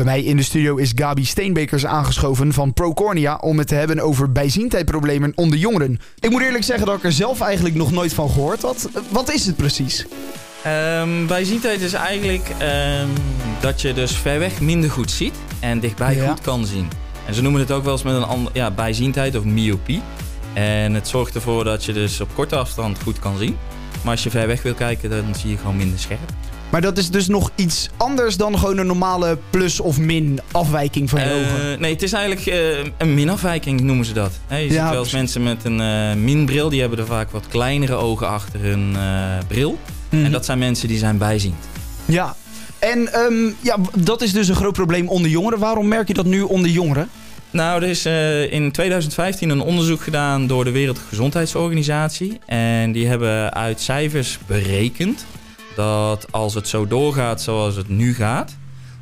Bij mij in de studio is Gabi Steenbekers aangeschoven van Procornia om het te hebben over bijziendheidproblemen onder jongeren. Ik moet eerlijk zeggen dat ik er zelf eigenlijk nog nooit van gehoord had. Wat is het precies? Um, bijziendheid is eigenlijk um, dat je dus ver weg minder goed ziet en dichtbij Ja. goed kan zien. En ze noemen het ook wel eens met een ander, ja, bijziendheid of myopie. En het zorgt ervoor dat je dus op korte afstand goed kan zien. Maar als je ver weg wil kijken, dan zie je gewoon minder scherp. Maar dat is dus nog iets anders dan gewoon een normale plus of min afwijking van je ogen. Eh, nee, het is eigenlijk eh, een minafwijking noemen ze dat. Je Ja, ziet wel eens mensen met een eh, minbril, die hebben er vaak wat kleinere ogen achter hun bril. Mhm. En dat zijn mensen die zijn bijziend. Ja. En ehm, ja, dat is dus een groot probleem onder jongeren. Waarom merk je dat nu onder jongeren? Nou, er is in 2015 een onderzoek gedaan door de Wereldgezondheidsorganisatie. En die hebben uit cijfers berekend dat als het zo doorgaat zoals het nu gaat,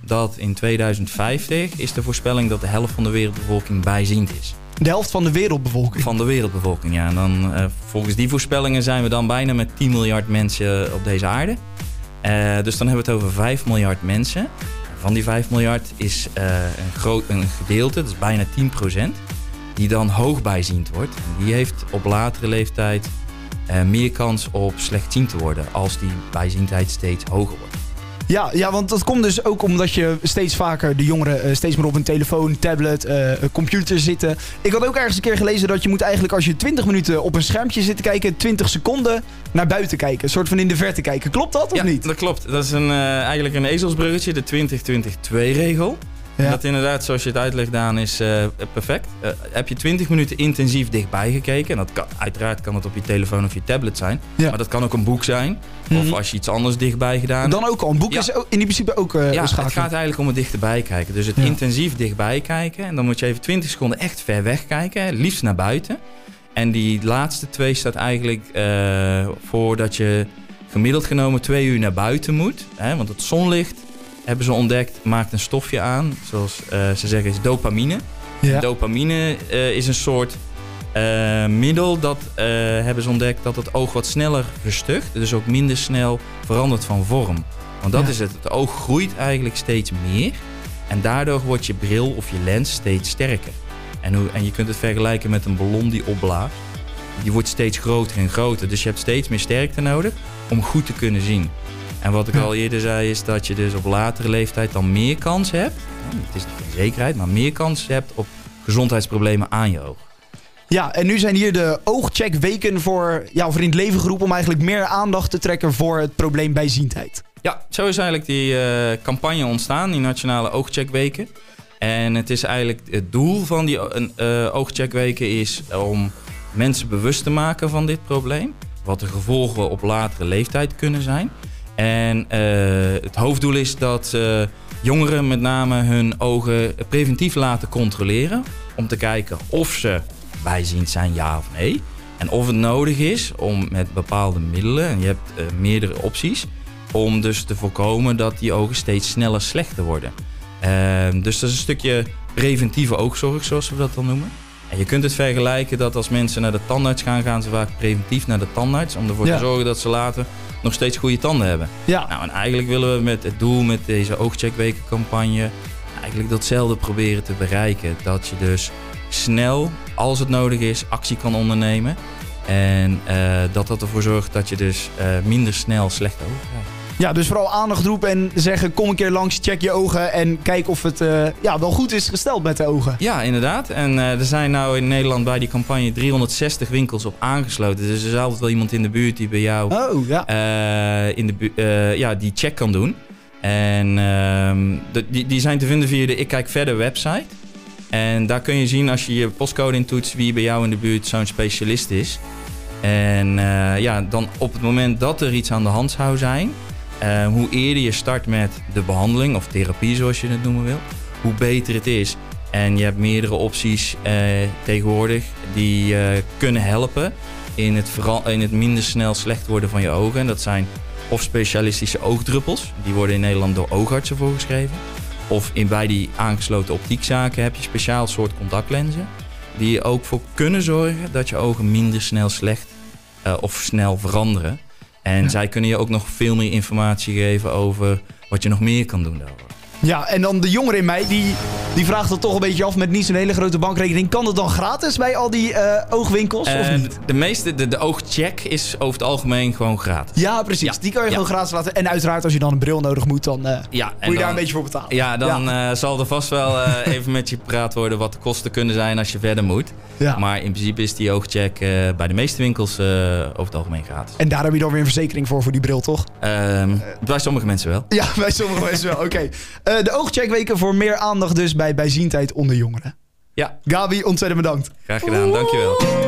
dat in 2050 is de voorspelling dat de helft van de wereldbevolking bijziend is. De helft van de wereldbevolking. Van de wereldbevolking, ja. En dan, eh, volgens die voorspellingen zijn we dan bijna met 10 miljard mensen op deze aarde. Eh, dus dan hebben we het over 5 miljard mensen. Van die 5 miljard is eh, een, groot, een gedeelte, dat is bijna 10%, die dan hoogbijziend wordt. En die heeft op latere leeftijd eh, meer kans op slechtziend te worden als die bijziendheid steeds hoger wordt. Ja, ja, want dat komt dus ook omdat je steeds vaker de jongeren eh, steeds meer op een telefoon, tablet, eh, computer zitten. Ik had ook ergens een keer gelezen dat je moet eigenlijk als je 20 minuten op een schermpje zit te kijken, 20 seconden naar buiten kijken. Een soort van in de verte kijken. Klopt dat of ja, niet? dat klopt. Dat is een, eigenlijk een ezelsbruggetje, de 20-20-2-regel. Ja. Dat inderdaad, zoals je het uitlegt, Daan, is eh, perfect. Eh, heb je 20 minuten intensief dichtbij gekeken, en dat kan, uiteraard kan het op je telefoon of je tablet zijn, Ja. maar dat kan ook een boek zijn, Mhm. of als je iets anders dichtbij gedaan hebt. Dan ook al. Een boek Ja. is in principe ook eh Ja, het gaat eigenlijk om het dichterbij kijken. Dus het intensief dichtbij kijken. En dan moet je even 20 seconden echt ver weg kijken. Liefst naar buiten. En die laatste twee staat eigenlijk voor dat je gemiddeld genomen twee uur naar buiten moet. Hè, want het zonlicht, hebben ze ontdekt, maakt een stofje aan. Zoals eh, ze zeggen, is dopamine. Ja. Dopamine eh, is een soort eh, middel dat hebben ze ontdekt dat het oog wat sneller verstugt. Dus ook minder snel verandert van vorm. Want dat Ja. is het. Het oog groeit eigenlijk steeds meer. En daardoor wordt je bril of je lens steeds sterker. En, hoe, en je kunt het vergelijken met een ballon die opblaast. Die wordt steeds groter en groter. Dus je hebt steeds meer sterkte nodig om goed te kunnen zien. En wat ik al eerder zei is dat je dus op latere leeftijd dan meer kans hebt. Het is geen zekerheid, maar meer kans hebt op gezondheidsproblemen aan je oog. Ja, en nu zijn hier de oogcheckweken voor, in het leven geroepen om eigenlijk meer aandacht te trekken voor het probleem bijziendheid. Ja, zo is eigenlijk die eh, campagne ontstaan, die Nationale Oogcheckweken. En het is eigenlijk het doel van die eh, oogcheckweken is om mensen bewust te maken van dit probleem. Wat de gevolgen op latere leeftijd kunnen zijn. En eh, het hoofddoel is dat eh, jongeren met name hun ogen preventief laten controleren. Om te kijken of ze bijziend zijn, ja of nee. En of het nodig is om met bepaalde middelen, en je hebt eh, meerdere opties, om dus te voorkomen dat die ogen steeds sneller slechter worden. Ehm, dus dat is een stukje preventieve oogzorg, zoals we dat dan noemen. En je kunt het vergelijken dat als mensen naar de tandarts gaan, gaan ze vaak preventief naar de tandarts. Om ervoor Ja. te zorgen dat ze later nog steeds goede tanden hebben. Ja, Nou, en eigenlijk willen we met het doel met deze oogcheckwekencampagne eigenlijk datzelfde proberen te bereiken. Dat je dus snel, als het nodig is, actie kan ondernemen. En eh, dat dat ervoor zorgt dat je dus eh, minder snel slechte ogen krijgt. Ja, dus vooral aandacht roepen en zeggen kom een keer langs, check je ogen en kijk of het eh, ja, wel goed is gesteld met de ogen. Ja, inderdaad. En eh, er zijn nou in Nederland bij die campagne 360 winkels op aangesloten. Dus er is altijd wel iemand in de buurt die bij jou Oh, ja. eh, in de bu- ja, die check kan doen. En ehm, de- die, die zijn te vinden via de Ik Kijk Verder website. En daar kun je zien als je je postcode intoetst wie bij jou in de buurt zo'n specialist is. En ja, dan op het moment dat er iets aan de hand zou zijn, eh, hoe eerder je start met de behandeling of therapie zoals je het noemen wil, hoe beter het is. En je hebt meerdere opties eh, tegenwoordig die eh, kunnen helpen in het, in het minder snel slecht worden van je ogen. En dat zijn of specialistische oogdruppels, die worden in Nederland door oogartsen voorgeschreven. Of in, bij die aangesloten optiekzaken heb je speciaal soort contactlenzen. Die er ook voor kunnen zorgen dat je ogen minder snel slecht of snel veranderen. En Ja. zij kunnen je ook nog veel meer informatie geven over wat je nog meer kan doen daarover. Ja, en dan de jongere in mij, die, die vraagt dat toch een beetje af met niet zo'n hele grote bankrekening. Kan dat dan gratis bij al die eh, oogwinkels of Eh, niet? de meeste, de, de oogcheck is over het algemeen gewoon gratis. Ja, precies. Ja. Die kan je Ja. gewoon gratis laten. En uiteraard, als je dan een bril nodig moet, dan eh, Ja, moet je daar een beetje voor betalen. Ja, dan zal er vast wel even met je gepraat worden wat de kosten kunnen zijn als je verder moet. Ja. Maar in principe is die oogcheck bij de meeste winkels over het algemeen gratis. En daar heb je dan weer een verzekering voor, voor die bril, toch? Ehm, bij sommige mensen wel. Ja, bij sommige mensen wel. Oké. Eh, de oogcheckweken voor meer aandacht dus bij bijziendheid onder jongeren. Ja, Gabi, ontzettend bedankt. graag gedaan. Dankjewel.